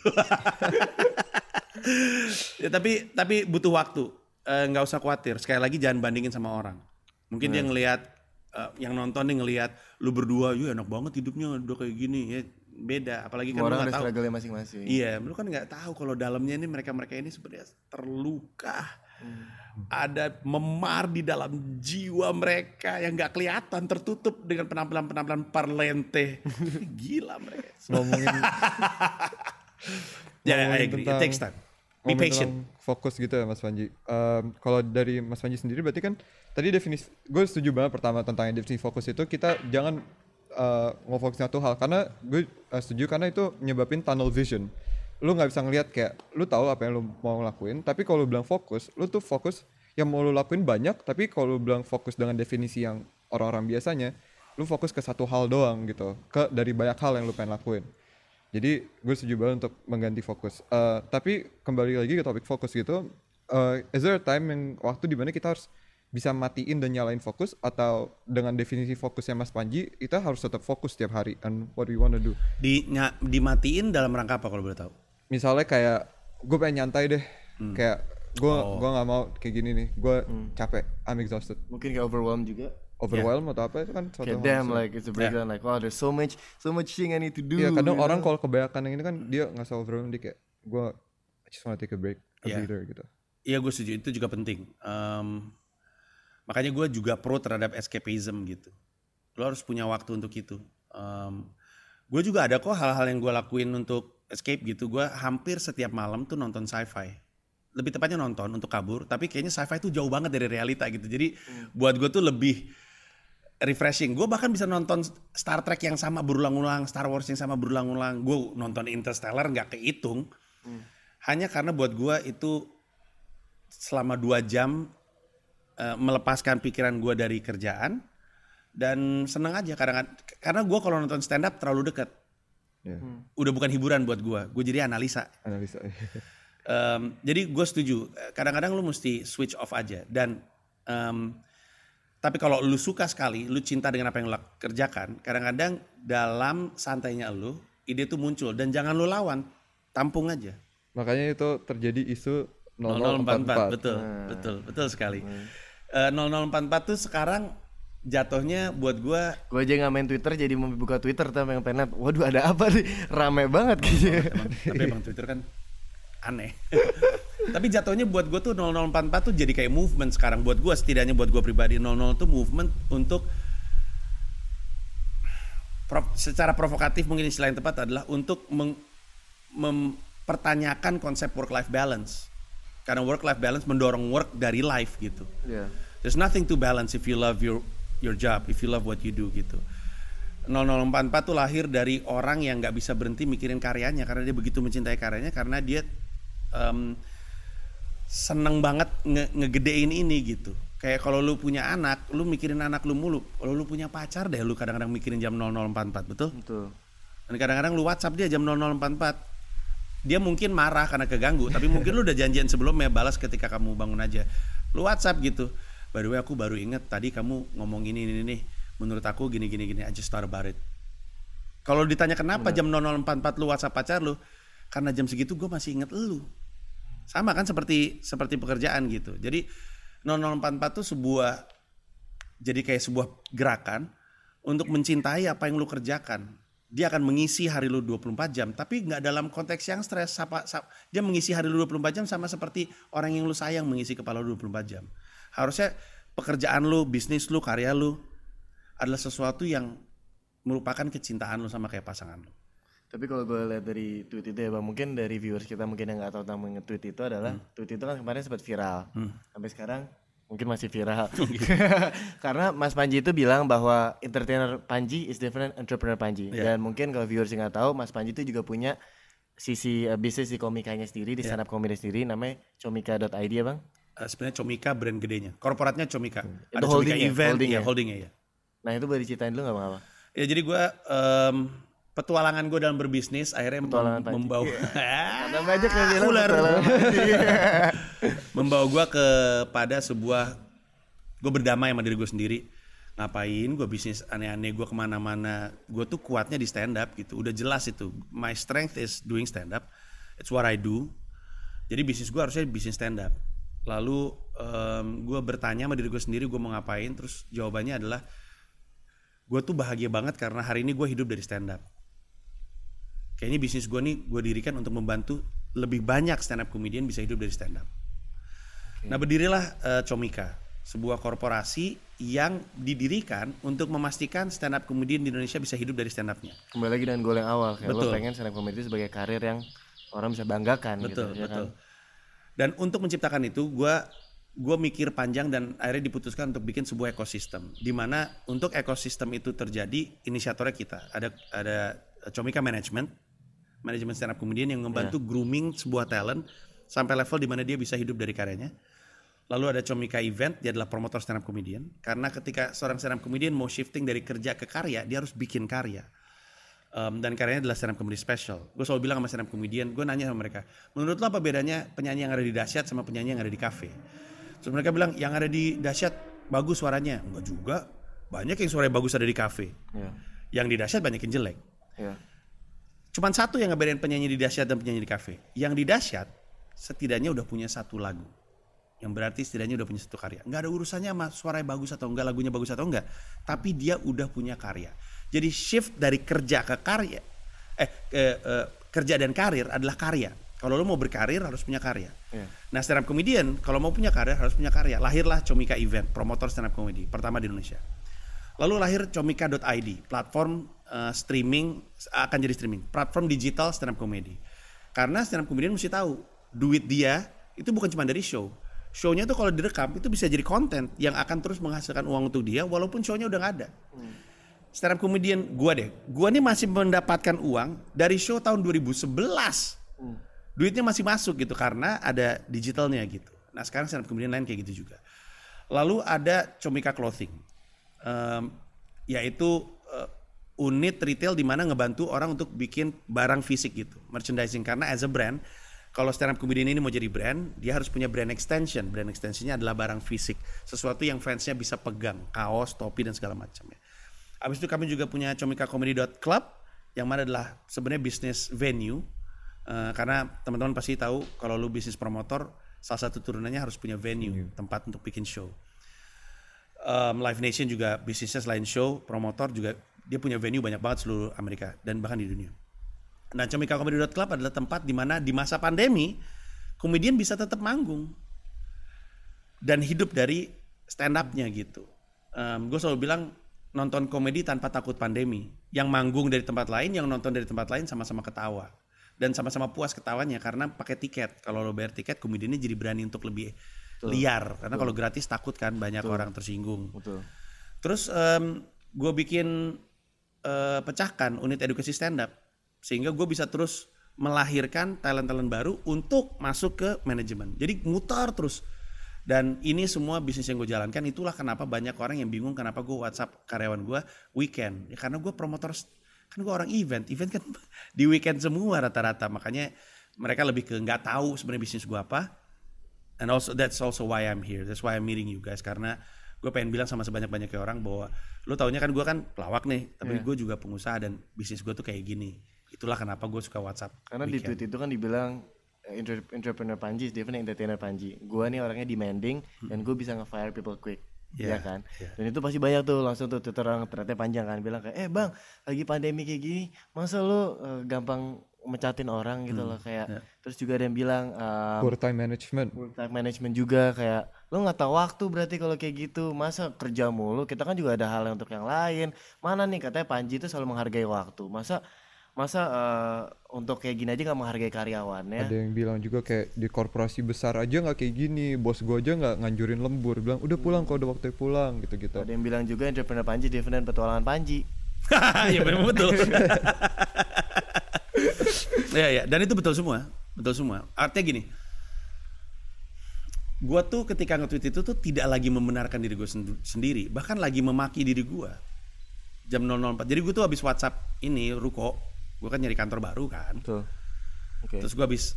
ya, tapi tapi butuh waktu. Eh, nggak usah khawatir. Sekali lagi jangan bandingin sama orang. Mungkin dia ngelihat eh, yang nonton nih ngelihat lu berdua, "Yuh enak banget hidupnya udah kayak gini." Ya beda, apalagi kan lu orang nggak ada tahu. masing-masing. Iya, lu kan nggak tahu kalau dalamnya ini mereka-mereka ini sebenarnya terluka. Ada memar di dalam jiwa mereka yang nggak kelihatan, tertutup dengan penampilan-penampilan parlente. Gila mereka. ngomongin Ya, I agree. It tentang- takes time. Be patient. fokus gitu ya Mas Panji. Em, kalau dari Mas Panji sendiri berarti kan tadi definisi gue setuju banget pertama tentang definisi fokus itu kita jangan uh, ngefokus satu hal karena gue uh, setuju karena itu nyebabin tunnel vision. Lu nggak bisa ngelihat kayak lu tahu apa yang lu mau lakuin, tapi kalau lu bilang fokus, lu tuh fokus yang mau lu lakuin banyak, tapi kalau lu bilang fokus dengan definisi yang orang-orang biasanya, lu fokus ke satu hal doang gitu, ke dari banyak hal yang lu pengen lakuin. Jadi gue setuju banget untuk mengganti fokus. Eh, tapi kembali lagi ke topik fokus gitu, eh, is there a time yang waktu di mana kita harus bisa matiin dan nyalain fokus atau dengan definisi fokusnya Mas Panji, kita harus tetap fokus tiap hari and what we wanna do. Di, dimatiin dalam rangka apa kalau boleh tahu? Misalnya kayak gue pengen nyantai deh, kayak gue Oh. gua nggak mau kayak gini nih, gue capek, I'm exhausted, Mungkin kayak overwhelmed juga. Overwhelmed atau apa itu kan suatu damn yang- like it's a breakdown like wow there's so much so much thing I need to do. Iya kadang you orang know? kalau kebanyakan yang ini kan dia nggak usah overwhelmed dia kayak gue I just wanna take a break, a Iya. breather gitu. Iya gue setuju, itu juga penting. Em, makanya gue juga pro terhadap escapism gitu. Lo harus punya waktu untuk itu. gue juga ada kok hal-hal yang gue lakuin untuk escape gitu. Gue hampir setiap malam tuh nonton sci-fi. Lebih tepatnya nonton untuk kabur, tapi kayaknya sci-fi tuh jauh banget dari realita gitu. Jadi buat gue tuh lebih refreshing. Gue bahkan bisa nonton Star Trek yang sama berulang-ulang, Star Wars yang sama berulang-ulang. Gue nonton Interstellar nggak kehitung. Hanya karena buat gue itu selama dua jam eh, melepaskan pikiran gue dari kerjaan dan seneng aja kadang karena gue kalau nonton stand up terlalu dekat Ya, udah bukan hiburan buat gue gue jadi analisa analisa. Em, jadi gue setuju kadang-kadang lu mesti switch off aja dan em, tapi kalau lu suka sekali lu cinta dengan apa yang lu kerjakan kadang-kadang dalam santainya lu ide tuh muncul dan jangan lu lawan tampung aja. Makanya itu terjadi isu 0044 0044. betul betul betul sekali. Eh, 0044 tuh sekarang jatuhnya buat gua Gue aja nggak main Twitter jadi mau buka Twitter tapi yang pengen waduh ada apa nih? Rame banget kayaknya. emang, tapi emang Twitter kan aneh tapi jatuhnya buat gua tuh 0044 tuh jadi kayak movement sekarang buat gua setidaknya buat gua pribadi 00 tuh movement untuk pro- secara provokatif mungkin istilah yang tepat adalah untuk meng- mempertanyakan konsep work life balance karena work life balance mendorong work dari life gitu Iya. There's nothing to balance if you love your your job, if you love what you do gitu. 0044 tuh lahir dari orang yang nggak bisa berhenti mikirin karyanya karena dia begitu mencintai karyanya karena dia em, seneng banget nge ngegedein ini gitu. Kayak kalau lu punya anak, lu mikirin anak lu mulu. Kalau lu punya pacar deh lu kadang-kadang mikirin jam 0044, betul? Betul. Dan kadang-kadang lu WhatsApp dia jam 0044. Dia mungkin marah karena keganggu, tapi mungkin lu udah janjian sebelumnya balas ketika kamu bangun aja. Lu WhatsApp gitu. By the way aku baru inget tadi kamu ngomong ini ini nih. Menurut aku gini gini gini. I just thought about it. Kalau ditanya kenapa jam 0044 lu WhatsApp pacar lu? Karena jam segitu gue masih inget lu. Sama kan seperti seperti pekerjaan gitu. Jadi 0044 tuh sebuah jadi kayak sebuah gerakan untuk mencintai apa yang lu kerjakan. Dia akan mengisi hari lu 24 jam, tapi nggak dalam konteks yang stres. Dia mengisi hari lu 24 jam sama seperti orang yang lu sayang mengisi kepala lu 24 jam. Harusnya pekerjaan lu, bisnis lu, karya lu adalah sesuatu yang merupakan kecintaan lu sama kayak pasangan lu. Tapi kalau gue lihat dari tweet itu ya bang, mungkin dari viewers kita mungkin yang nggak tahu tentang nge-tweet itu adalah tweet itu kan kemarin sempat viral, sampai sekarang mungkin masih viral. Karena Mas Panji itu bilang bahwa entertainer Panji is different entrepreneur Panji. Iya. Dan mungkin kalau viewers yang nggak tahu, Mas Panji itu juga punya sisi uh, bisnis di komikanya sendiri, di stand up comedy sendiri, namanya comika.id ya bang. Eh, sebenarnya Comika brand gedenya. Korporatnya Comika. Itu Ada Comika holdingnya, event, holdingnya. ya holdingnya ya. Nah itu boleh diceritain dulu nggak bang apa? Ya jadi gue em, petualangan gue dalam berbisnis akhirnya mem- Petualangan Panji. membawa Ada banyak yang bilang Ular. membawa gue kepada sebuah gue berdamai sama diri gue sendiri. Ngapain gue bisnis aneh-aneh gue ke mana-mana. Gue tuh kuatnya di stand up gitu. Udah jelas itu. My strength is doing stand up it's what I do. Jadi bisnis gue harusnya bisnis stand up lalu em, gue bertanya sama diri gue sendiri gue mau ngapain. Terus jawabannya adalah gue tuh bahagia banget karena hari ini gue hidup dari stand up kayaknya bisnis gue nih gue dirikan untuk membantu lebih banyak stand up comedian bisa hidup dari stand up Nah berdirilah eh, Comika, sebuah korporasi yang didirikan untuk memastikan stand up comedian di Indonesia bisa hidup dari stand upnya. Kembali lagi dengan goal yang awal, kayak lo Betul. pengen stand up comedy sebagai karir yang orang bisa banggakan Betul, gitu, ya betul. kan? Dan untuk menciptakan itu, gua gua mikir panjang dan akhirnya diputuskan untuk bikin sebuah ekosistem. Di mana untuk ekosistem itu terjadi, inisiatornya kita. Ada ada Comika Management, manajemen stand up comedian yang membantu grooming sebuah talent sampai level di mana dia bisa hidup dari karyanya. Lalu ada Comika Event, dia adalah promotor stand up comedian. Karena ketika seorang stand up comedian mau shifting dari kerja ke karya, dia harus bikin karya. Um, dan karyanya adalah stand up comedy special. Gue selalu bilang sama stand up comedian, gue nanya sama mereka, menurut lo apa bedanya penyanyi yang ada di dahsyat sama penyanyi yang ada di kafe? Terus mereka bilang, yang ada di dahsyat bagus suaranya. Enggak juga, banyak yang suaranya bagus ada di kafe. Iya, Yang di dahsyat banyak yang jelek. iya. Cuman satu yang ngebedain penyanyi di dahsyat dan penyanyi di kafe. Yang di dahsyat setidaknya udah punya satu lagu. Yang berarti setidaknya udah punya satu karya. Nggak ada urusannya sama suaranya bagus atau enggak, lagunya bagus atau enggak. Tapi dia udah punya karya. Jadi shift dari kerja ke karya. Eh, ke- eh, kerja dan karir adalah karya. Kalau lo mau berkarir harus punya karya. Iya. Nah stand up comedian kalau mau punya karya harus punya karya. Lahirlah Comika Event, promotor stand up comedy pertama di Indonesia. Lalu lahir comika.id, platform eh, streaming akan jadi streaming, platform digital stand up comedy. Karena stand up comedian mesti tahu duit dia itu bukan cuma dari show. Show-nya tuh kalau direkam itu bisa jadi konten yang akan terus menghasilkan uang untuk dia walaupun show-nya udah nggak ada. Stand up comedian gua deh, gua nih masih mendapatkan uang dari show tahun 2011. Duitnya masih masuk gitu karena ada digitalnya gitu. Nah sekarang stand up comedian lain kayak gitu juga. Lalu ada Comika Clothing, Em, yaitu unit retail di mana ngebantu orang untuk bikin barang fisik gitu, merchandising. Karena as a brand, kalau stand up comedian ini mau jadi brand, dia harus punya brand extension. Brand extensionnya adalah barang fisik, sesuatu yang fansnya bisa pegang, kaos, topi dan segala macam ya. Habis itu kami juga punya comicacomedy.club yang mana adalah sebenarnya bisnis venue. Eh, karena teman-teman pasti tahu kalau lu bisnis promotor, salah satu turunannya harus punya venue, tempat untuk bikin show. Um, Live Nation juga bisnisnya selain show, promotor juga dia punya venue banyak banget seluruh Amerika dan bahkan di dunia. Nah, comicacomedy.club adalah tempat di mana di masa pandemi komedian bisa tetap manggung dan hidup dari stand up-nya gitu. gue selalu bilang nonton komedi tanpa takut pandemi. Yang manggung dari tempat lain, yang nonton dari tempat lain sama-sama ketawa dan sama-sama puas ketawanya karena pakai tiket. Kalau lo bayar tiket, komediannya jadi berani untuk lebih liar karena kalau gratis takut kan banyak orang tersinggung. Betul. Terus gue bikin eh, pecahkan unit edukasi stand up sehingga gue bisa terus melahirkan talent-talent baru untuk masuk ke manajemen. Jadi mutar terus. Dan ini semua bisnis yang gue jalankan itulah kenapa banyak orang yang bingung kenapa gue WhatsApp karyawan gue weekend. Ya karena gue promotor kan gue orang event, event kan di weekend semua rata-rata. Makanya mereka lebih ke nggak tahu sebenarnya bisnis gue apa. And also that's also why I'm here. That's why I'm meeting you guys karena gue pengen bilang sama sebanyak-banyaknya orang bahwa lo taunya kan gue kan pelawak nih, tapi gue juga pengusaha dan bisnis gue tuh kayak gini. Itulah kenapa gue suka WhatsApp. Karena di tweet itu kan dibilang eh, entre- entrepreneur Panji different entertainer Panji. Gua nih orangnya demanding dan gue bisa nge-fire people quick. Yeah, Iya kan? yeah. Dan itu pasti banyak tuh langsung tuh Twitter orang panjang kan bilang kayak, "Eh, Bang, lagi pandemi kayak gini, masa lu eh, gampang mecatin orang gitu loh kayak." Terus juga ada yang bilang um, Poor time management. work life management juga kayak lo nggak tahu waktu berarti kalau kayak gitu masa kerja mulu kita kan juga ada hal yang untuk yang lain mana nih katanya Panji itu selalu menghargai waktu masa masa eh, untuk kayak gini aja nggak menghargai karyawannya Ada yang bilang juga kayak di korporasi besar aja nggak kayak gini, bos gua aja nggak nganjurin lembur, bilang udah pulang kalau udah waktunya pulang gitu-gitu. ada yang bilang juga entrepreneur Panji dari petualangan Panji ya memang betul. ya ya, dan itu betul semua, betul semua. Artinya gini, gua tuh ketika nge-tweet itu tuh tidak lagi membenarkan diri gue sendiri, bahkan lagi memaki diri gua. Jam 004. Jadi gue tuh habis WhatsApp ini ruko, gue kan nyari kantor baru kan. tuh oke Terus gue habis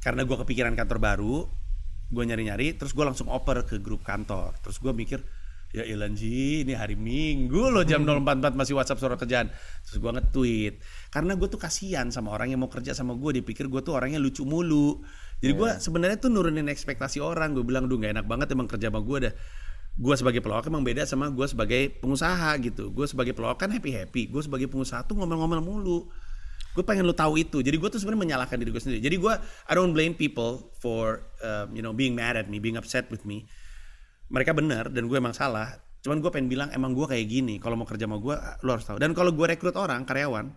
karena gue kepikiran kantor baru, gue nyari-nyari, terus gue langsung oper ke grup kantor. Terus gue mikir, Ya Ilan Ji, ini hari Minggu loh jam 044 masih WhatsApp surat kerjaan. Terus gue nge-tweet. Karena gue tuh kasihan sama orang yang mau kerja sama gue. Dipikir gue tuh orangnya lucu mulu. Jadi gue sebenarnya tuh nurunin ekspektasi orang. Gue bilang, duh gak enak banget emang kerja sama gue dah. Gue sebagai pelawak emang beda sama gue sebagai pengusaha gitu. Gue sebagai pelawak kan happy-happy. Gue sebagai pengusaha tuh ngomel-ngomel mulu. Gue pengen lu tahu itu. Jadi gue tuh sebenarnya menyalahkan diri gue sendiri. Jadi gue, I don't blame people for, um, you know, being mad at me, being upset with me mereka benar dan gue emang salah cuman gue pengen bilang emang gue kayak gini kalau mau kerja sama gue lo harus tahu dan kalau gue rekrut orang karyawan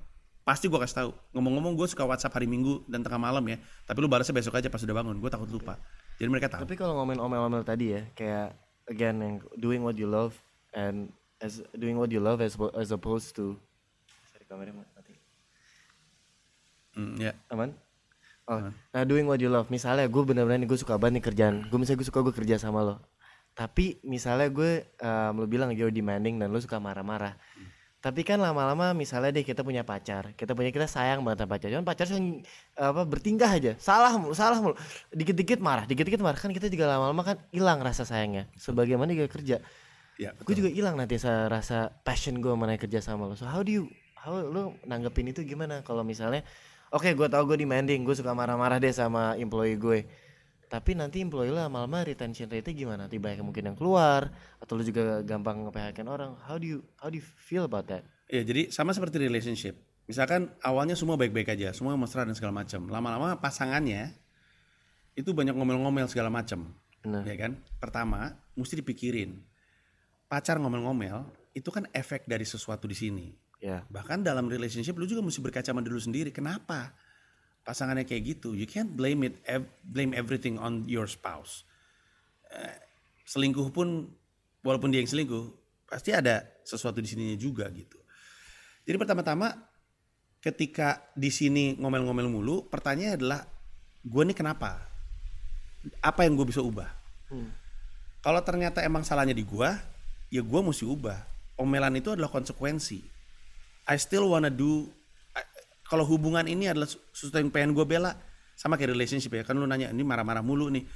pasti gue kasih tahu ngomong-ngomong gue suka WhatsApp hari Minggu dan tengah malam ya tapi lu balasnya besok aja pas udah bangun gue takut lupa jadi mereka tahu Tapi kalau ngomongin omel-omel tadi ya, kayak again yang doing what you love and as doing what you love as as opposed to sorry kameranya mati. Hmm, ya Aman? Oh, nah doing what you love. Misalnya gue bener-bener nih gue suka banget nih kerjaan. Gue misalnya gue suka gue kerja sama lo. Tapi misalnya gue um, lo bilang you're demanding dan lo suka marah-marah. Tapi kan lama-lama misalnya deh kita punya pacar, kita punya kita sayang banget sama pacar. Cuman pacar yang apa bertingkah aja, salah mulu, salah mulu. Dikit-dikit marah, dikit-dikit marah kan kita juga lama-lama kan hilang rasa sayangnya. Sebagaimana juga kerja. ya Gue juga hilang nanti sa- rasa passion gue mengenai kerja sama lo. So how do you how lo nanggepin itu gimana kalau misalnya oke gue tau gue demanding, gue suka marah-marah deh sama employee gue. Tapi nanti employee lo lama-lama retention rate-nya gimana? Nanti banyak mungkin yang keluar atau lo juga gampang nge orang. How do you how do you feel about that? Ya, jadi sama seperti relationship. Misalkan awalnya semua baik-baik aja, semua mesra dan segala macam. Lama-lama pasangannya itu banyak ngomel-ngomel segala macam. Benar. Ya kan? Pertama, mesti dipikirin. Pacar ngomel-ngomel itu kan efek dari sesuatu di sini. Ya. Bahkan dalam relationship lu juga mesti berkaca sama diri lu sendiri. Kenapa? Pasangannya kayak gitu. You can't blame it ev- blame everything on your spouse. Eh, selingkuh pun walaupun dia yang selingkuh, pasti ada sesuatu di sininya juga gitu. Jadi pertama-tama ketika di sini ngomel-ngomel mulu, pertanyaannya adalah gue nih kenapa? Apa yang gue bisa ubah? Kalau ternyata emang salahnya di gue, ya gue mesti ubah. Omelan itu adalah konsekuensi. I still wanna do. Kalau hubungan ini adalah su- sesuatu yang pengen gue bela, sama kayak relationship ya. Kan lu nanya ini marah-marah mulu nih.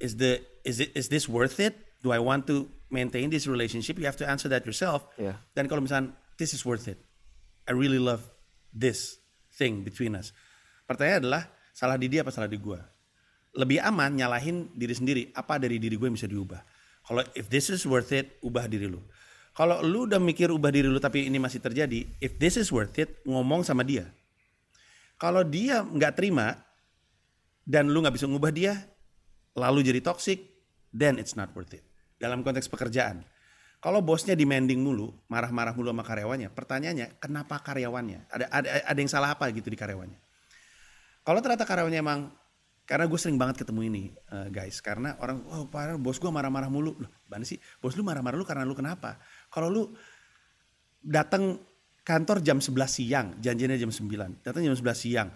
Is the is it is this worth it? Do I want to maintain this relationship? You have to answer that yourself. Yeah. Dan kalau misalnya this is worth it, I really love this thing between us. Pertanyaan adalah salah di dia apa salah di gue? Lebih aman nyalahin diri sendiri. Apa dari diri gue yang bisa diubah? Kalau if this is worth it, ubah diri lu. Kalau lu udah mikir ubah diri lu tapi ini masih terjadi, if this is worth it, ngomong sama dia. Kalau dia nggak terima dan lu nggak bisa ngubah dia, lalu jadi toxic, then it's not worth it. Dalam konteks pekerjaan. Kalau bosnya demanding mulu, marah-marah mulu sama karyawannya, pertanyaannya kenapa karyawannya? Ada ada ada yang salah apa gitu di karyawannya? Kalau ternyata karyawannya emang karena gue sering banget ketemu ini eh, guys karena orang oh parah bos gue marah-marah mulu loh mana sih bos lu marah-marah lu karena lu kenapa kalau lu datang kantor jam 11 siang janjinya jam 9 datang jam 11 siang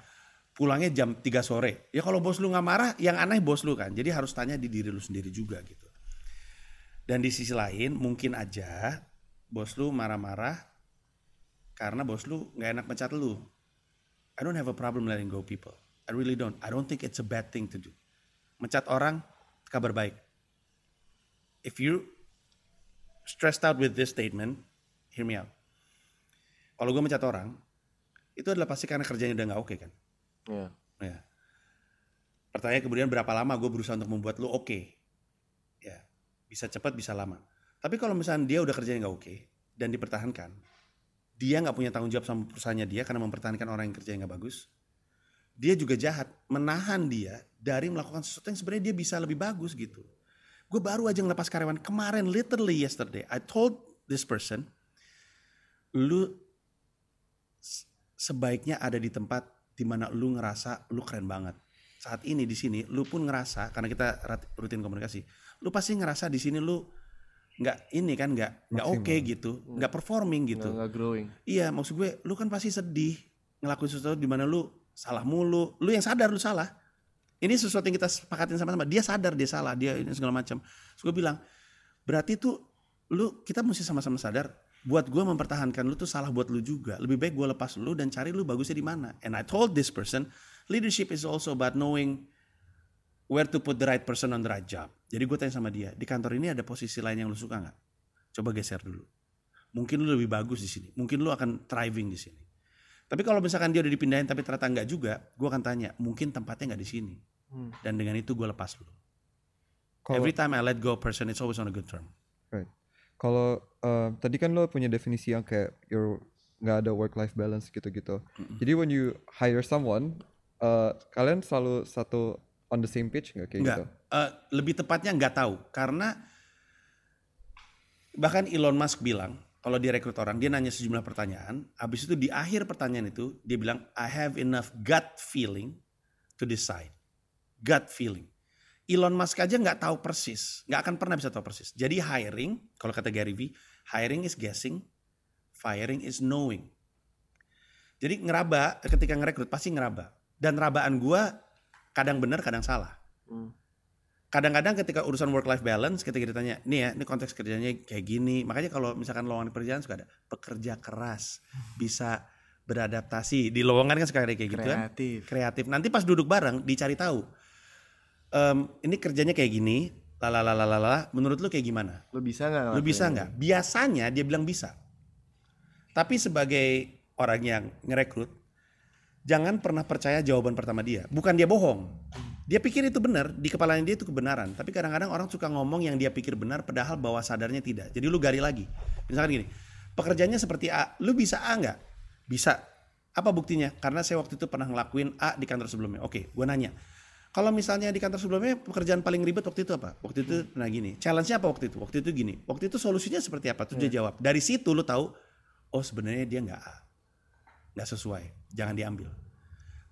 pulangnya jam 3 sore ya kalau bos lu nggak marah yang aneh bos lu kan jadi harus tanya di diri lu sendiri juga gitu dan di sisi lain mungkin aja bos lu marah-marah karena bos lu nggak enak pecat lu I don't have a problem letting go people. I really don't. I don't think it's a bad thing to do. Mencat orang, kabar baik. If you stressed out with this statement, hear me out. Kalau gue mencat orang, itu adalah pasti karena kerjanya udah nggak oke kan. Ya. Ya. Pertanyaan kemudian berapa lama gue berusaha untuk membuat lo oke. Ya, bisa cepat bisa lama. Tapi kalau misalnya dia udah kerjanya nggak oke dan dipertahankan, dia nggak punya tanggung jawab sama perusahaannya dia karena mempertahankan orang yang kerjanya nggak bagus. Dia juga jahat, menahan dia dari melakukan sesuatu yang sebenarnya dia bisa lebih bagus gitu. Gue baru aja ngelepas karyawan kemarin, literally yesterday. I told this person, lu sebaiknya ada di tempat di mana lu ngerasa lu keren banget. Saat ini di sini lu pun ngerasa karena kita rutin komunikasi, lu pasti ngerasa di sini lu nggak ini kan nggak nggak oke gitu, nggak performing gitu. Nggak growing. Iya, maksud gue lu kan pasti sedih ngelakuin sesuatu di mana lu salah mulu. Lu yang sadar lu salah. Ini sesuatu yang kita sepakatin sama-sama. Dia sadar dia salah, dia ini segala macam. Terus gue bilang, berarti tuh lu kita mesti sama-sama sadar buat gue mempertahankan lu tuh salah buat lu juga. Lebih baik gue lepas lu dan cari lu bagusnya di mana. And I told this person, leadership is also about knowing where to put the right person on the right job. Jadi gue tanya sama dia, di kantor ini ada posisi lain yang lu suka nggak? Coba geser dulu. Mungkin lu lebih bagus di sini. Mungkin lu akan thriving di sini. Tapi kalau misalkan dia udah dipindahin tapi ternyata nggak juga, gue akan tanya, mungkin tempatnya nggak di sini. Hmm. Dan dengan itu gue lepas lu. Kalau- Every time I let go a person, it's always on a good term. Right. Kalau uh, tadi kan lo punya definisi yang kayak your nggak ada work life balance gitu-gitu. Jadi when you hire someone, uh, kalian selalu satu on the same page nggak kayak Enggak. gitu? Eh, lebih tepatnya nggak tahu karena bahkan Elon Musk bilang kalau dia rekrut orang dia nanya sejumlah pertanyaan, habis itu di akhir pertanyaan itu dia bilang I have enough gut feeling to decide. Gut feeling. Elon Musk aja nggak tahu persis, nggak akan pernah bisa tahu persis. Jadi hiring, kalau kata Gary Vee, hiring is guessing, firing is knowing. Jadi ngeraba ketika ngerekrut pasti ngeraba. Dan rabaan gua kadang benar, kadang salah Hmm. kadang-kadang ketika urusan work life balance ketika ditanya nih ya ini konteks kerjanya kayak gini makanya kalau misalkan lowongan pekerjaan suka ada pekerja keras bisa beradaptasi di lowongan kan suka ada kayak gitu kan Kreatif. kreatif nanti pas duduk bareng dicari tahu Em, ini kerjanya kayak gini lalalalalala menurut lu kayak gimana? Lu bisa nggak? lu bisa nggak? biasanya dia bilang bisa. Tapi sebagai orang yang ngerekrut jangan pernah percaya jawaban pertama dia. Bukan dia bohong. Dia pikir itu benar di kepalanya dia itu kebenaran. Tapi kadang-kadang orang suka ngomong yang dia pikir benar padahal bawah sadarnya tidak. Jadi lu gali lagi. Misalkan gini pekerjaannya seperti A lu bisa A nggak? Bisa. Apa buktinya? Karena saya waktu itu pernah ngelakuin A di kantor sebelumnya. Oke gue nanya kalau misalnya di kantor sebelumnya pekerjaan paling ribet waktu itu apa? Waktu itu nah gini. Challenge-nya apa waktu itu? Waktu itu gini. Waktu itu solusinya seperti apa? Terus dia jawab. Dari situ lu tahu oh sebenarnya dia nggak A. Nggak sesuai. Jangan diambil.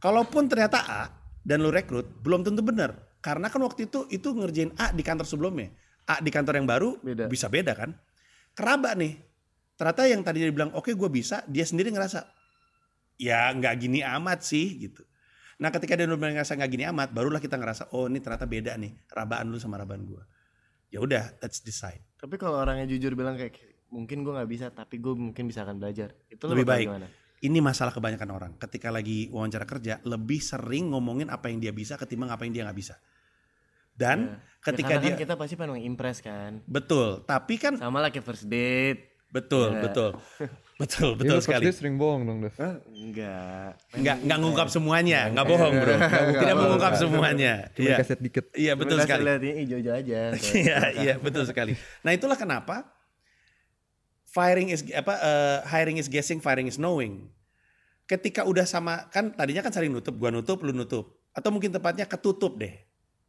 Kalaupun ternyata A dan lu rekrut belum tentu benar. Karena kan waktu itu itu ngerjain A di kantor sebelumnya. A di kantor yang baru Beda. bisa beda kan? Keraba nih. Ternyata yang tadi dia bilang oke gue bisa, dia sendiri ngerasa ya nggak gini amat sih gitu. Nah ketika dia udah ngerasa nggak gini amat, barulah kita ngerasa oh ini ternyata beda nih rabaan lu sama rabaan gue. Ya udah, let's decide. Tapi kalau orangnya jujur bilang kayak mungkin gue nggak bisa, tapi gue mungkin bisa akan belajar. Itu Lebih baik. Gimana? Ini masalah kebanyakan orang. Ketika lagi wawancara kerja, lebih sering ngomongin apa yang dia bisa ketimbang apa yang dia nggak bisa. Dan Ya. ketika ya, dia kan kita pasti pengen impress kan. betul, tapi kan Sama lah kayak first date. Betul, Ya. betul, betul, betul lo first sekali. sering bohong dong, Dev. Enggak. Nggak nggak ngungkap semuanya, nggak bohong bro. Tidak mengungkap semuanya. Cuma Iya, kaset dikit. iya betul Cuma sekali. Hijau-hijau aja. Iya, iya betul sekali. Nah itulah kenapa firing is apa eh, hiring is guessing, firing is knowing. Ketika udah sama kan tadinya kan saling nutup, gua nutup, lu nutup, atau mungkin tepatnya ketutup deh.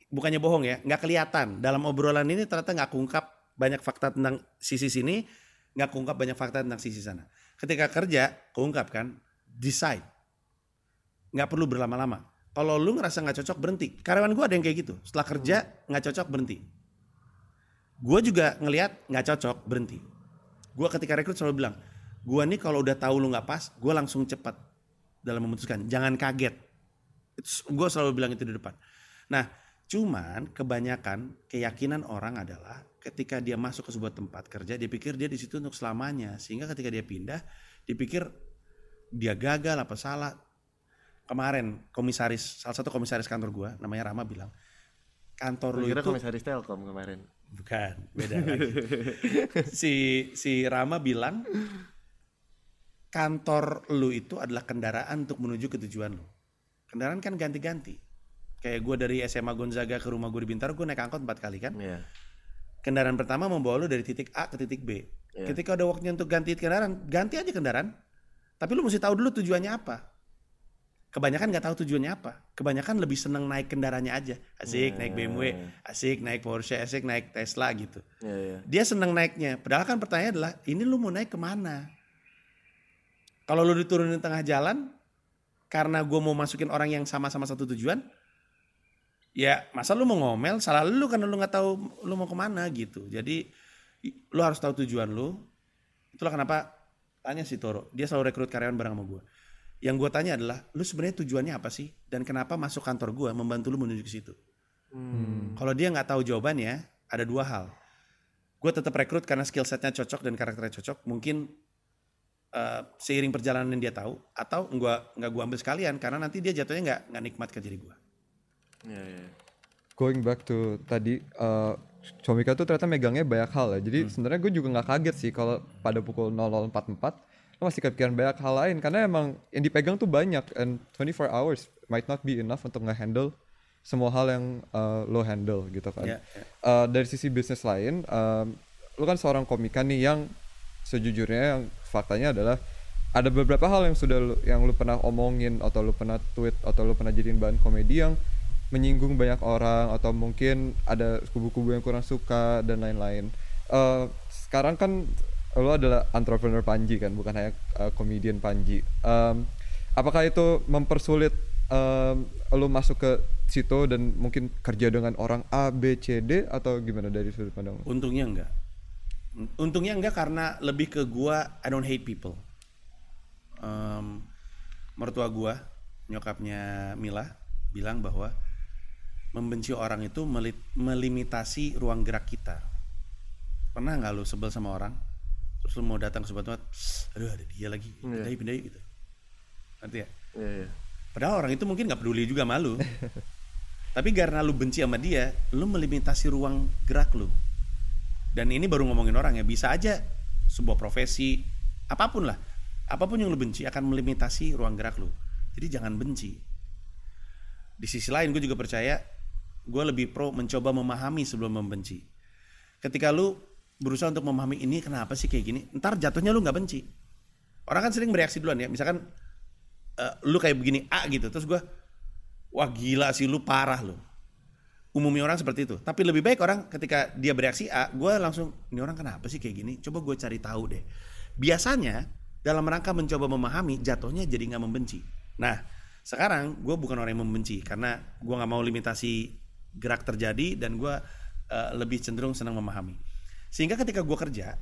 Bukannya bohong ya, nggak kelihatan. Dalam obrolan ini ternyata nggak kungkap banyak fakta tentang sisi sini, nggak kungkap banyak fakta tentang sisi sana. Ketika kerja, keungkap kan, decide. Nggak perlu berlama-lama. Kalau lu ngerasa nggak cocok berhenti. Karyawan gua ada yang kayak gitu. Setelah kerja nggak cocok berhenti. Gue juga ngelihat nggak cocok berhenti. Gue ketika rekrut selalu bilang, gue nih kalau udah tahu lu nggak pas, gue langsung cepat dalam memutuskan. Jangan kaget. Gue selalu bilang itu di depan. Nah, cuman kebanyakan keyakinan orang adalah ketika dia masuk ke sebuah tempat kerja, dia pikir dia di situ untuk selamanya. Sehingga ketika dia pindah, dipikir dia gagal apa salah. Kemarin komisaris, salah satu komisaris kantor gue, namanya Rama bilang, kantor lu itu komisaris Telkom kemarin. Bukan, beda lagi. si si Rama bilang kantor lu itu adalah kendaraan untuk menuju ke tujuan lu. Kendaraan kan ganti-ganti. Kayak gue dari SMA Gonzaga ke rumah gue di Bintaro, gue naik angkot empat kali kan. Iya. Kendaraan pertama membawa lu dari titik A ke titik B. Iya. Ketika udah waktunya untuk ganti kendaraan, ganti aja kendaraan. Tapi lu mesti tahu dulu tujuannya apa. Kebanyakan nggak tahu tujuannya apa. Kebanyakan lebih seneng naik kendaraannya aja. Asik naik BMW, asik naik Porsche, asik naik Tesla gitu. Iya, iya. Dia seneng naiknya. Padahal kan pertanyaannya adalah, ini lu mau naik ke mana? Kalau lu diturunin tengah jalan, karena gue mau masukin orang yang sama-sama satu tujuan, ya masa lu mau ngomel, salah lu karena lu nggak tahu lu mau ke mana gitu. Jadi lu harus tahu tujuan lu. Itulah kenapa tanya si Toro, dia selalu rekrut karyawan bareng sama gue. Yang gue tanya adalah, lu sebenarnya tujuannya apa sih? Dan kenapa masuk kantor gue membantu lu menuju ke situ? Hmm. Kalau dia nggak tahu jawabannya, ada dua hal. Gue tetap rekrut karena skill setnya cocok dan karakternya cocok. Mungkin eh, seiring perjalanan yang dia tahu, atau gua nggak gue ambil sekalian karena nanti dia jatuhnya nggak nggak nikmat kerja di gue. Iya, iya. Going back to tadi, uh, Comika tuh ternyata megangnya banyak hal ya. Hmm. Jadi sebenarnya gue juga nggak kaget sih kalau pada pukul 00.44 lo masih kepikiran banyak hal lain karena emang yang dipegang tuh banyak and 24 hours might not be enough untuk nge-handle semua hal yang uh, lo handle gitu kan. Ya, ya. Uh, dari sisi bisnis lain, um, lo kan seorang komika nih yang sejujurnya yang faktanya adalah ada beberapa hal yang sudah lu, yang lu pernah omongin atau lu pernah tweet atau lu pernah jadiin bahan komedi yang menyinggung banyak orang atau mungkin ada kubu-kubu yang kurang suka dan lain-lain. Eh, sekarang kan lo adalah entrepreneur Panji kan, bukan hanya uh, Panji. Em, apakah itu mempersulit em, lo masuk ke situ dan mungkin kerja dengan orang A, B, C, D atau gimana dari sudut pandang lo? Untungnya enggak. Untungnya enggak karena lebih ke gua I don't hate people. Em, mertua gua, nyokapnya Mila bilang bahwa membenci orang itu meli- melimitasi ruang gerak kita. Pernah nggak lu sebel sama orang? Terus lu mau datang ke sebuah tempat, aduh ada dia lagi, pindah yuk, pindah yuk," gitu. Ngerti ya? Iya, iya. Padahal orang itu mungkin nggak peduli juga malu. Tapi karena lu benci sama dia, lu melimitasi ruang gerak lu. Dan ini baru ngomongin orang ya, bisa aja sebuah profesi, apa pun lah. Apa pun yang lu benci akan melimitasi ruang gerak lu. Jadi jangan benci. Di sisi lain gue juga percaya, gue lebih pro mencoba memahami sebelum membenci. Ketika lu berusaha untuk memahami ini kenapa sih kayak gini, ntar jatuhnya lu nggak benci. Orang kan sering bereaksi duluan ya, misalkan eh, lu kayak begini A gitu terus gua wah gila sih lu parah lu. Umumnya orang seperti itu. Tapi lebih baik orang ketika dia bereaksi A gua langsung ini orang kenapa sih kayak gini? Coba gue cari tahu deh. Biasanya dalam rangka mencoba memahami jatuhnya jadi nggak membenci. Nah sekarang gue bukan orang yang membenci karena gua nggak mau limitasi gerak terjadi dan gua eh, lebih cenderung senang memahami sehingga ketika gua kerja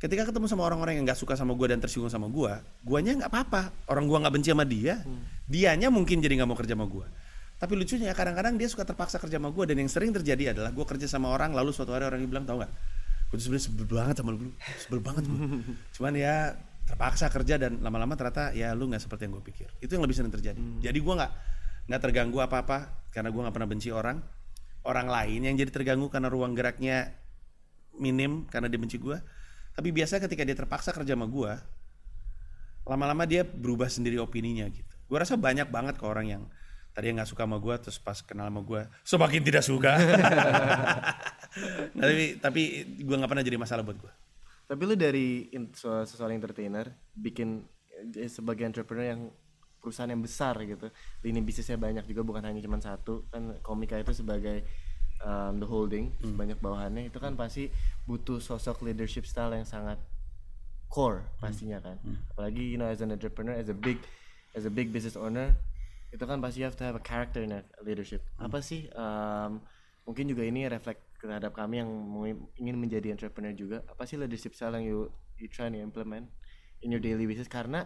ketika ketemu sama orang-orang yang nggak suka sama gue dan tersinggung sama gue, guanya nggak apa-apa. Orang gue nggak benci sama dia, dianya mungkin jadi nggak mau kerja sama gue. Tapi lucunya kadang-kadang dia suka terpaksa kerja sama gue dan yang sering terjadi adalah gue kerja sama orang lalu suatu hari orang bilang tau nggak, gue tuh sebenarnya sebel banget sama lu, sebel banget gue. Cuman ya terpaksa kerja dan lama-lama ternyata ya lu nggak seperti yang gue pikir. Itu yang lebih sering terjadi. Jadi gue nggak nggak terganggu apa-apa karena gue nggak pernah benci orang. Orang lain yang jadi terganggu karena ruang geraknya minim karena dia benci gue. Tapi biasa ketika dia terpaksa kerja sama gue, lama-lama dia berubah sendiri opininya gitu. Gue rasa banyak banget ke orang yang tadi nggak suka sama gue, terus pas kenal sama gue semakin tidak suka. Nah, tapi tapi gue nggak pernah jadi masalah buat gue. Tapi lu dari seseorang entertainer bikin eh, sebagai entrepreneur yang perusahaan yang besar gitu. Lini bisnisnya banyak juga bukan hanya cuma satu. Kan Komika itu sebagai um, the holding banyak bawahannya itu kan pasti butuh sosok leadership style yang sangat core pastinya kan. Apalagi you know as an entrepreneur as a big as a big business owner itu kan pasti you have to have a character in a leadership. Apa sih um, mungkin juga ini reflect terhadap kami yang ingin menjadi entrepreneur juga apa sih leadership style yang you you try to implement in your daily business karena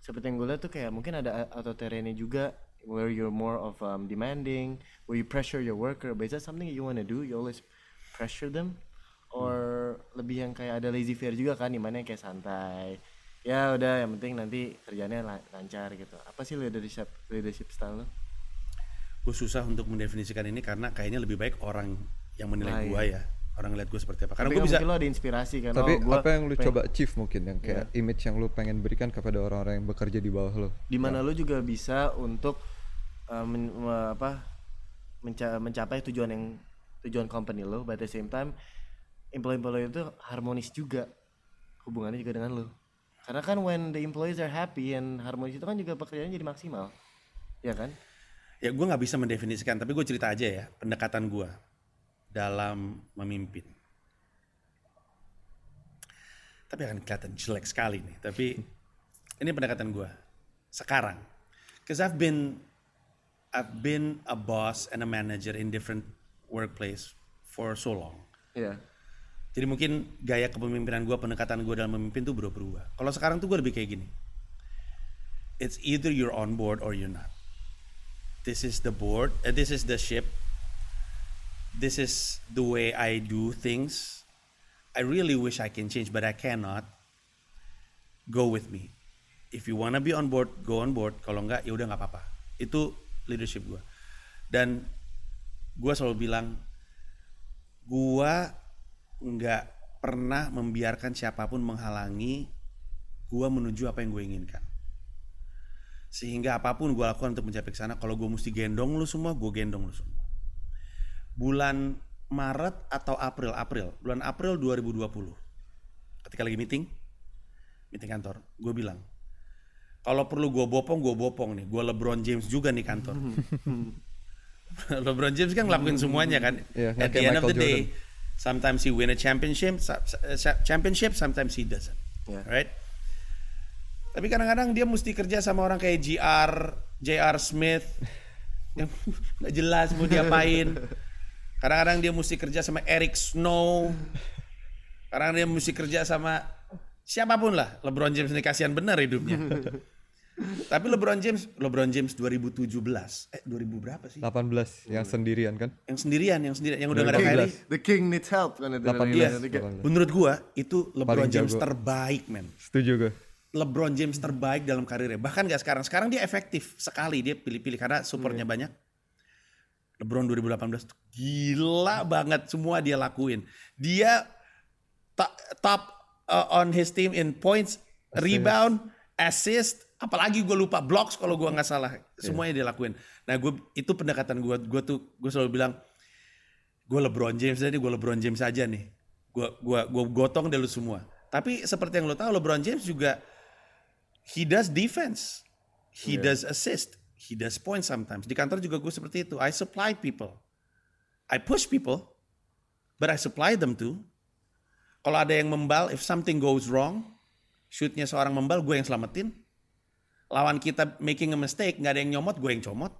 seperti yang gue lihat tuh kayak mungkin ada authoritariannya juga where you're more of um, demanding where you pressure your worker but is that something you wanna do? You always pressure them? Or lebih yang kayak ada lazy fair juga kan di mana yang kayak santai ya udah yang penting nanti kerjanya la- lancar gitu. Apa sih leadership leadership style lo Gue susah untuk mendefinisikan ini karena kayaknya lebih baik orang yang menilai gue ya, orang lihat gue seperti apa. Karena gue kan bisa lo ada inspirasi kan Tapi oh, gua apa yang lu pengen- coba achieve mungkin yang kayak Iya. image yang lu pengen berikan kepada orang-orang yang bekerja di bawah lo? di mana lo juga bisa untuk uh, men- me- apa menca- mencapai tujuan yang tujuan company lo but at the same time employee-employee itu harmonis juga hubungannya juga dengan lo karena kan when the employees are happy and harmonis itu kan juga pekerjaannya jadi maksimal ya kan ya gue nggak bisa mendefinisikan tapi gue cerita aja ya pendekatan gue dalam memimpin tapi akan kelihatan jelek sekali nih tapi ini pendekatan gue sekarang because I've been I've been a boss and a manager in different workplace for so long ya jadi mungkin gaya kepemimpinan gue, pendekatan gue dalam memimpin tuh berubah-ubah. Kalau sekarang tuh gue lebih kayak gini. It's either you're on board or you're not. This is the board, uh, this is the ship. This is the way I do things. I really wish I can change, but I cannot. Go with me. If you wanna be on board, go on board. Kalau enggak, ya udah nggak apa-apa. Itu leadership gue. Dan gue selalu bilang, gua nggak pernah membiarkan siapa pun menghalangi gua menuju apa yang gue inginkan. Sehingga apa pun gua lakukan untuk mencapai ke sana, kalau gue mesti gendong lu semua, gue gendong lu semua. Bulan Maret atau April, April, bulan April 2020. Ketika lagi meeting, meeting kantor, gue bilang, kalau perlu gue bopong, gue bopong nih. Gue LeBron James juga nih kantor. LeBron James kan ngelakuin semuanya kan. Nggak At the end of the day, sometimes he win a championship, championship, sometimes he doesn't. Yeah. Right? Tapi kadang-kadang dia mesti kerja sama orang kayak JR, JR Smith yang nggak jelas mau diapain. Kadang-kadang dia mesti kerja sama Eric Snow. Kadang dia mesti kerja sama siapa pun lah. LeBron James ini kasihan bener hidupnya. Tapi LeBron James, LeBron James 2017, eh 2000 berapa sih? 18 yang sendirian kan Yang sendirian, yang sendirian, yang udah gak ada 2017. Kyrie. The king needs help kan itu. 18, Iya, Tiga. 18. menurut gua itu LeBron Paling James jago. terbaik, men. setuju gue LeBron James terbaik dalam karirnya. Bahkan gak sekarang. Sekarang dia efektif sekali. Dia pilih-pilih karena supportnya banyak. LeBron 2018 tuh gila banget semua dia lakuin. Dia to- top uh, on his team in points, rebound, assist, apalagi gue lupa blocks kalau gue nggak salah. Semuanya dia lakuin. Nah gue itu pendekatan gue. Gue tuh gue selalu bilang gue LeBron James jadi gue LeBron James aja nih. Gue gua gua gotong deh lu semua. Tapi seperti yang lo tahu LeBron James juga he does defense, he does assist, he does points sometimes. Di kantor juga gue seperti itu. I supply people, I push people, but I supply them too. Kalau ada yang membal, if something goes wrong, shootnya seorang membal, gue yang selamatin. Lawan kita making a mistake, nggak ada yang nyomot, gue yang comot.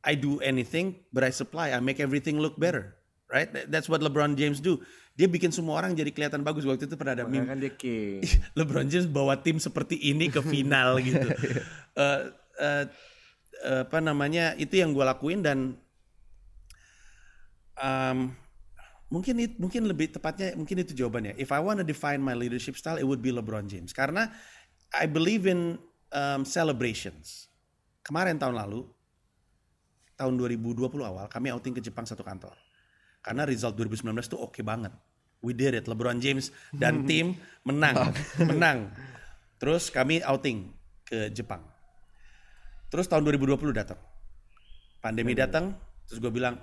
I do anything, but I supply. I make everything look better. Right? That- That's what LeBron James do. Dia bikin semua orang jadi kelihatan bagus. Waktu itu pernah ada meme kan dia king. LeBron James bawa tim seperti ini ke final gitu. Eh, eh, eh, apa namanya? Itu yang gue lakuin dan um, mungkin it- mungkin lebih tepatnya mungkin itu jawabannya. If I want to define my leadership style, it would be LeBron James karena I believe in um, celebrations. Kemarin tahun lalu, tahun 2020 awal, kami outing ke Jepang satu kantor. Karena result 2019 tuh oke banget. We did it. LeBron James dan tim menang, menang. Terus kami outing ke Jepang. Terus tahun 2020 datang. Pandemi datang, terus gue bilang,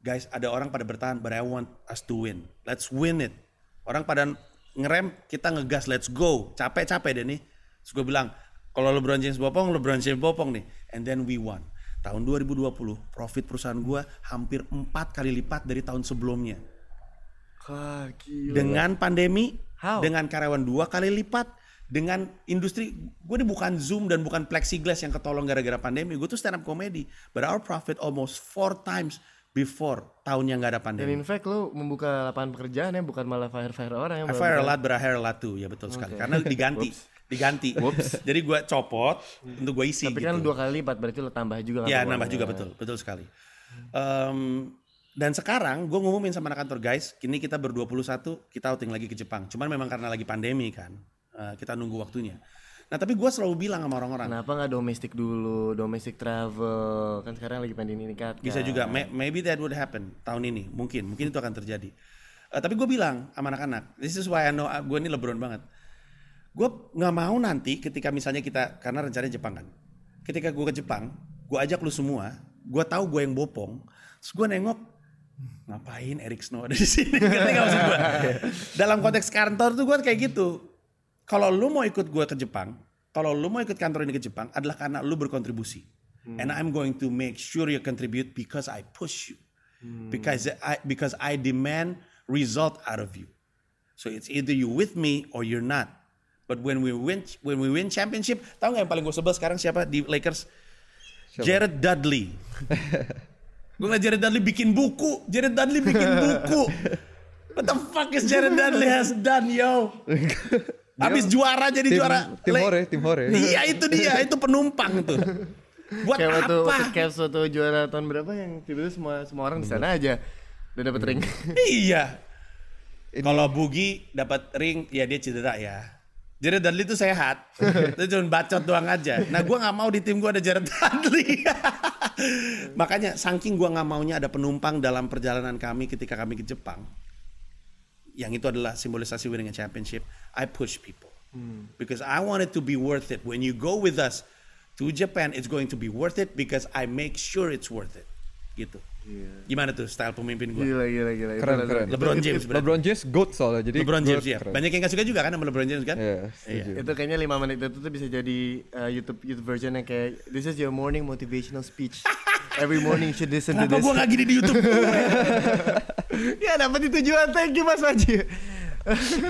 guys ada orang pada bertahan, but I want us to win. Let's win it. Orang pada ngerem, kita ngegas, let's go. Capek-capek deh nih. Terus gue bilang, kalau LeBron James bopong, LeBron James bopong nih. And then we won. Tahun 2020, profit perusahaan gue hampir empat kali lipat dari tahun sebelumnya. Gila. Dengan pandemi, How? dengan karyawan dua kali lipat, dengan industri, gue ini bukan Zoom dan bukan plexiglass yang ketolong gara-gara pandemi. Gue tuh stand up comedy. But our profit almost four times before tahun yang gak ada Dan pandemi. in fact lu membuka lapangan pekerjaan ya bukan malah fire-fire orang ya. I fire a lot, but I hire a lot too. Ya betul sekali. Karena diganti. diganti. Jadi gue copot untuk gue isi Tapi gitu. kan dua kali lipat berarti lu tambah juga kan Ya nambah juga betul, betul sekali. Em, dan sekarang gue ngumumin sama anak kantor guys, kini kita ber-21 kita outing lagi ke Jepang. Cuman memang karena lagi pandemi kan, eh, kita nunggu waktunya. Nah tapi gue selalu bilang sama orang-orang, Kenapa nggak domestik dulu, domestic travel? Kan sekarang lagi pandemi ini kan. bisa juga, may- maybe that would happen tahun ini, mungkin, mungkin itu akan terjadi. Eh, tapi gue bilang sama anak-anak, this is why I know gue ini lebron banget. Gue nggak mau nanti ketika misalnya kita, karena rencananya Jepang kan, ketika gue ke Jepang, gue ajak lu semua, gue tahu gue yang bopong, terus gue nengok, ngapain Eric Snow ada di sini? Ngerti nggak maksud gue? Dalam konteks kantor tuh gue kayak gitu. Kalau lu mau ikut gue ke Jepang, kalau lu mau ikut kantor ini ke Jepang adalah karena lu berkontribusi. And I'm going to make sure you contribute because I push you. Because I because I demand result out of you. So it's either you with me or you're not. But when we win when we win championship, tahu nggak yang paling gue sebel sekarang siapa di Lakers? Jared Dudley. gue ngeliat Jared Dudley bikin buku. Jared Dudley bikin buku. What the fuck is Jared Dudley has done, yo? Habis juara jadi tim, juara. tim hore tim hore Iya itu dia, itu penumpang tuh. Buat Kayak waktu, apa? waktu Cavs waktu juara tahun berapa yang tiba-tiba semua semua orang di sana aja udah dapet ring. Iya. Kalau Bugi dapat ring, ya dia cedera ya. Jared Dudley itu sehat. itu cuma bacot doang aja. Nah gue nggak mau di tim gue ada Jared Dudley. Makanya saking gua nggak maunya ada penumpang dalam perjalanan kami ketika kami ke Jepang. Yang itu adalah simbolisasi winning a championship. I push people. Because I want it to be worth it. When you go with us to Japan, it's going to be worth it because I make sure it's worth it. Gitu. Gimana tuh style pemimpin gua? Gila gila gila. Keren, keren. LeBron James berarti. LeBron James GOAT soalnya jadi LeBron James ya. keren. Banyak yang gak suka juga kan sama LeBron James kan? Iya, setuju. Itu kayaknya 5 menit itu tuh bisa jadi uh, YouTube YouTube version yang kayak this is your morning motivational speech. Every morning you should listen to Kenapa this. gua gak gini di YouTube? ya dapat itu tujuan. Thank you Mas Panji.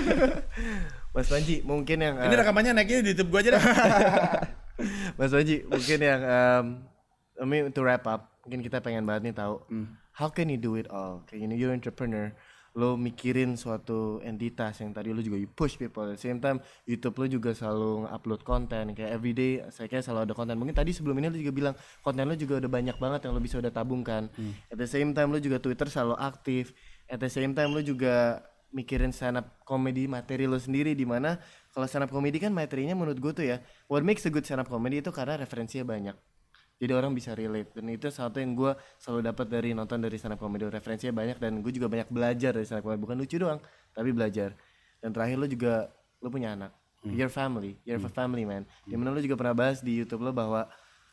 Mas Panji mungkin yang Ini uh, rekamannya naiknya di YouTube gua aja deh. Mas Panji mungkin yang um, I mean to wrap up mungkin kita pengen banget nih tahu how can you do it all kayak gini you're entrepreneur lo mikirin suatu entitas yang tadi lo juga you push people. At the same time YouTube lo juga selalu upload konten. Kayak everyday saya kayak selalu ada konten. Mungkin tadi sebelum ini lo juga bilang konten lo juga udah banyak banget yang lo bisa udah tabungkan. At the same time lo juga Twitter selalu aktif. At the same time lo juga mikirin stand up comedy materi lo sendiri di mana kalau stand up comedy kan materinya menurut gue tuh ya what makes a good stand up comedy itu karena referensinya banyak jadi orang bisa relate. Dan itu satu yang gue selalu dapat dari nonton dari stand up comedy. Referensinya banyak dan gue juga banyak belajar dari stand up comedy. Bukan lucu doang tapi belajar. Dan terakhir lo juga lo punya anak. Your family. You're a family man. Di mana lo juga pernah bahas di YouTube lo bahwa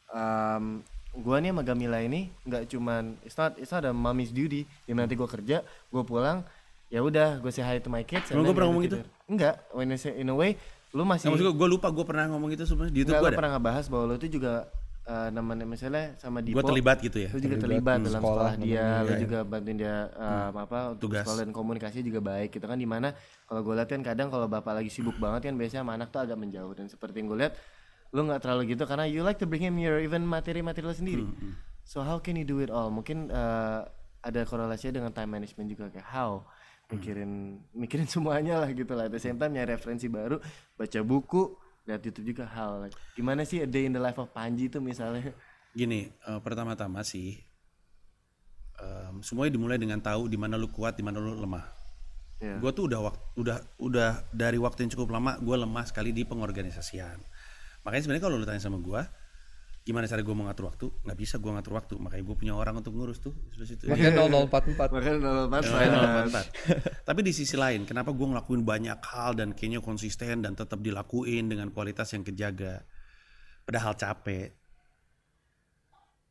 um, gue nih sama Gamila ini nggak cuman it's not it's not a mommy's duty. Di mana nanti gue kerja gue pulang ya udah gue say hi to my kids. Emang gua pernah ngomong gitu? enggak when I say in a way lu masih Nah, maksud gue, gue lupa gue pernah ngomong itu sebenarnya di YouTube gue pernah ngebahas bahwa lo tuh juga uh, namanya misalnya sama Dipo Gue terlibat gitu ya. lu juga Terlibat. terlibat di dalam sekolah, sekolah, dia lu Iya, juga bantuin dia um, apa untuk Tugas. sekolah dan komunikasi juga baik gitu kan di mana kalau gue lihat kan kadang kalau bapak lagi sibuk banget kan biasanya sama anak tuh agak menjauh. Dan seperti yang gue lihat lu nggak terlalu gitu karena you like to bring him your even materi-materi lo sendiri. So how can you do it all? Mungkin uh, ada korelasinya dengan time management juga kayak how? Mikirin mikirin semuanya lah gitu lah. At the same time nyari referensi baru baca buku lihat YouTube juga like gimana sih a day in the life of Panji itu misalnya Gini, eh, pertama-tama sih em, semuanya dimulai dengan tahu di mana lu kuat, di mana lu lemah. ya Gue tuh udah wak- udah udah dari waktu yang cukup lama gue lemah sekali di pengorganisasian. Makanya sebenarnya kalau lu tanya sama gue, gimana cara gue mengatur waktu? Nggak bisa gue ngatur waktu. Makanya gue punya orang untuk ngurus tuh sebelah situ. Makanya 0044. makanya nol empat Eh, finance. 044. Tapi di sisi lain, kenapa gue ngelakuin banyak hal dan kayaknya konsisten dan tetap dilakuin dengan kualitas yang kejaga, padahal capek.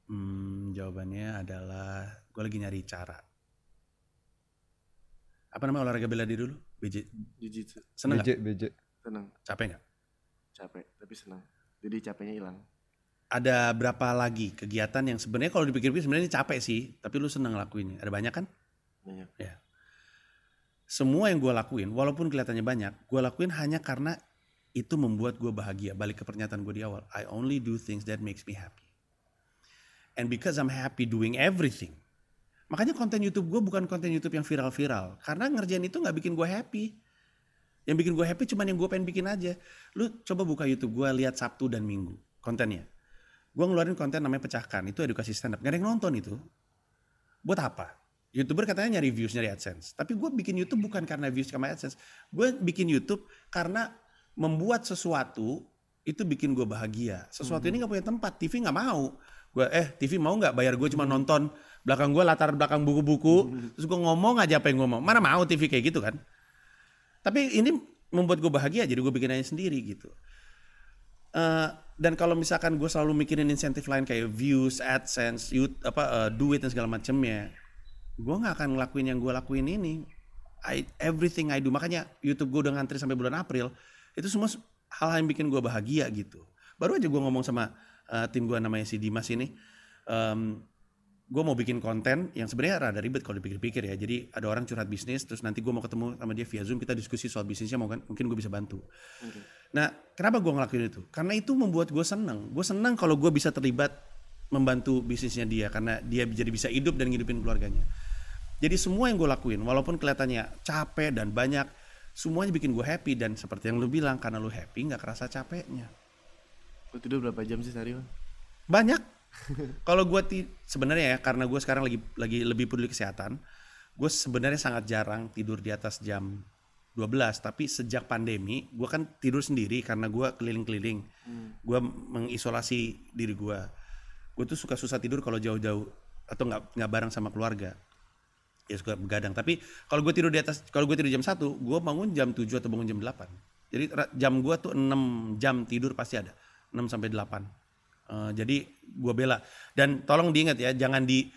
Hmm, jawabannya adalah gue lagi nyari cara. Apa namanya olahraga bela diri dulu? BJ. Jiu-jitsu Seneng? BJ. seneng Capek nggak? capek tapi seneng jadi capeknya hilang Ada berapa lagi kegiatan yang sebenarnya kalau dipikir-pikir sebenarnya ini capek sih, tapi lu seneng ngelakuinnya. Ada banyak kan? banyak Ya. Semua yang gue lakuin, walaupun kelihatannya banyak, gue lakuin hanya karena itu membuat gue bahagia. Balik ke pernyataan gue di awal, I only do things that makes me happy. And because I'm happy doing everything, makanya konten YouTube gue bukan konten YouTube yang viral-viral. Karena ngerjain itu nggak bikin gue happy. Yang bikin gue happy cuma yang gue pengen bikin aja. Lu coba buka YouTube gue lihat Sabtu dan Minggu kontennya. Gue ngeluarin konten namanya pecahkan, itu edukasi stand up. Gak ada yang nonton itu. Buat apa? YouTuber katanya nyari views, nyari AdSense. Tapi gue bikin YouTube bukan karena views sama AdSense. Gue bikin YouTube karena membuat sesuatu itu bikin gue bahagia. Sesuatu ini gak punya tempat, TV gak mau. Gue eh TV mau nggak bayar gue cuma nonton belakang gue latar belakang buku-buku, terus gue ngomong aja apa yang gue mau. Mana mau TV kayak gitu kan? Tapi ini membuat gue bahagia, jadi gue bikin aja sendiri gitu. Eh, dan kalau misalkan gue selalu mikirin insentif lain kayak views, AdSense, youth, apa eh, duit dan segala macamnya, gue nggak akan ngelakuin yang gue lakuin ini. I, everything I do makanya YouTube gue udah ngantri sampai bulan April itu semua hal yang bikin gue bahagia gitu. Baru aja gue ngomong sama eh, tim gue namanya si Dimas ini, em, gue mau bikin konten yang sebenarnya rada ribet kalau dipikir-pikir ya. Jadi ada orang curhat bisnis, terus nanti gue mau ketemu sama dia via zoom kita diskusi soal bisnisnya, mau kan? Mungkin gue bisa bantu. Nah, kenapa gue ngelakuin itu? Karena itu membuat gue seneng. Gue seneng kalau gue bisa terlibat membantu bisnisnya dia karena dia jadi bisa hidup dan ngidupin keluarganya. Jadi semua yang gue lakuin, walaupun kelihatannya capek dan banyak, semuanya bikin gue happy dan seperti yang lu bilang, karena lu happy nggak kerasa capeknya. lu tidur berapa jam sih sehari? Banyak. Kalau gue ti- sebenarnya ya karena gue sekarang lagi lagi lebih peduli kesehatan, gue sebenarnya sangat jarang tidur di atas jam 12. Tapi sejak pandemi, gue kan tidur sendiri karena gue keliling-keliling, gue mengisolasi diri gue. gue tuh suka susah tidur kalau jauh-jauh atau nggak nggak bareng sama keluarga. Ya suka begadang. Tapi kalau gue tidur di atas kalau gue tidur jam 1 gue bangun jam 7 atau bangun jam 8 jadi jam gue tuh 6 jam tidur pasti ada 6 sampai 8 Eh, jadi gue bela. Dan tolong diingat ya jangan di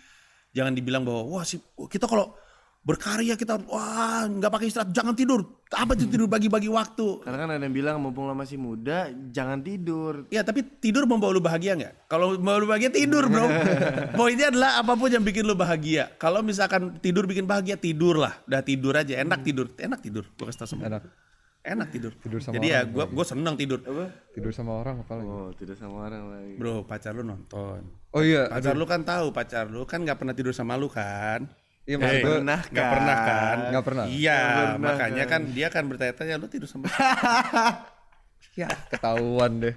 jangan dibilang bahwa wah sih kita kalau berkarya kita wah nggak pakai istirahat jangan tidur apa itu tidur bagi-bagi waktu Karena kan ada yang bilang mumpung lo masih muda jangan tidur. Ya tapi tidur membawa lu bahagia nggak? Kalau membawa lu bahagia tidur bro. Poinnya adalah apa pun yang bikin lu bahagia. Kalau misalkan tidur bikin bahagia tidurlah. Udah tidur aja. Enak tidur. Enak tidur. Gue kasih tau sama. Enak. Enak tidur. Tidur sama Jadi ya gue gue seneng tidur. Tidur sama orang apalagi. Oh tidur sama orang lagi. Bro pacar lu nonton. Oh iya, Pacar lu kan tahu pacar lu kan nggak pernah tidur sama lu kan? Iya Eh, gue pernah Nggak pernah kan? Nggak pernah. Iya makanya kan? dia kan bertanya-tanya lu tidur sama ya ketahuan deh.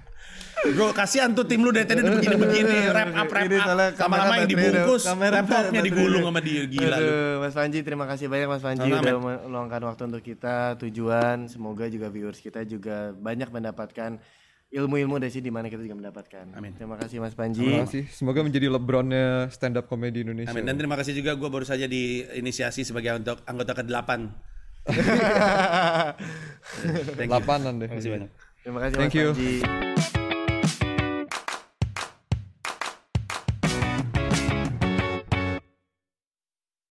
Bro kasihan tuh tim lu dari tadi udah begini-begini Wrap up wrap soalnya up kamera yang dibungkus. Laptopnya baterai digulung sama dia Gila lu. Mas Panji terima kasih banyak Mas Panji Sama-sama, udah meluangkan waktu untuk kita tujuan. Semoga juga viewers kita juga banyak mendapatkan ilmu-ilmu dari sini di mana kita juga mendapatkan. Amin. Terima kasih Mas Panji. Terima kasih. Semoga menjadi Lebronnya stand up comedy Indonesia. Amin. Dan terima kasih juga gue baru saja diinisiasi sebagai untuk anggota ke-8. Thank you. Lapanan deh. Terima kasih banyak. Terima kasih Thank Mas you. Panji.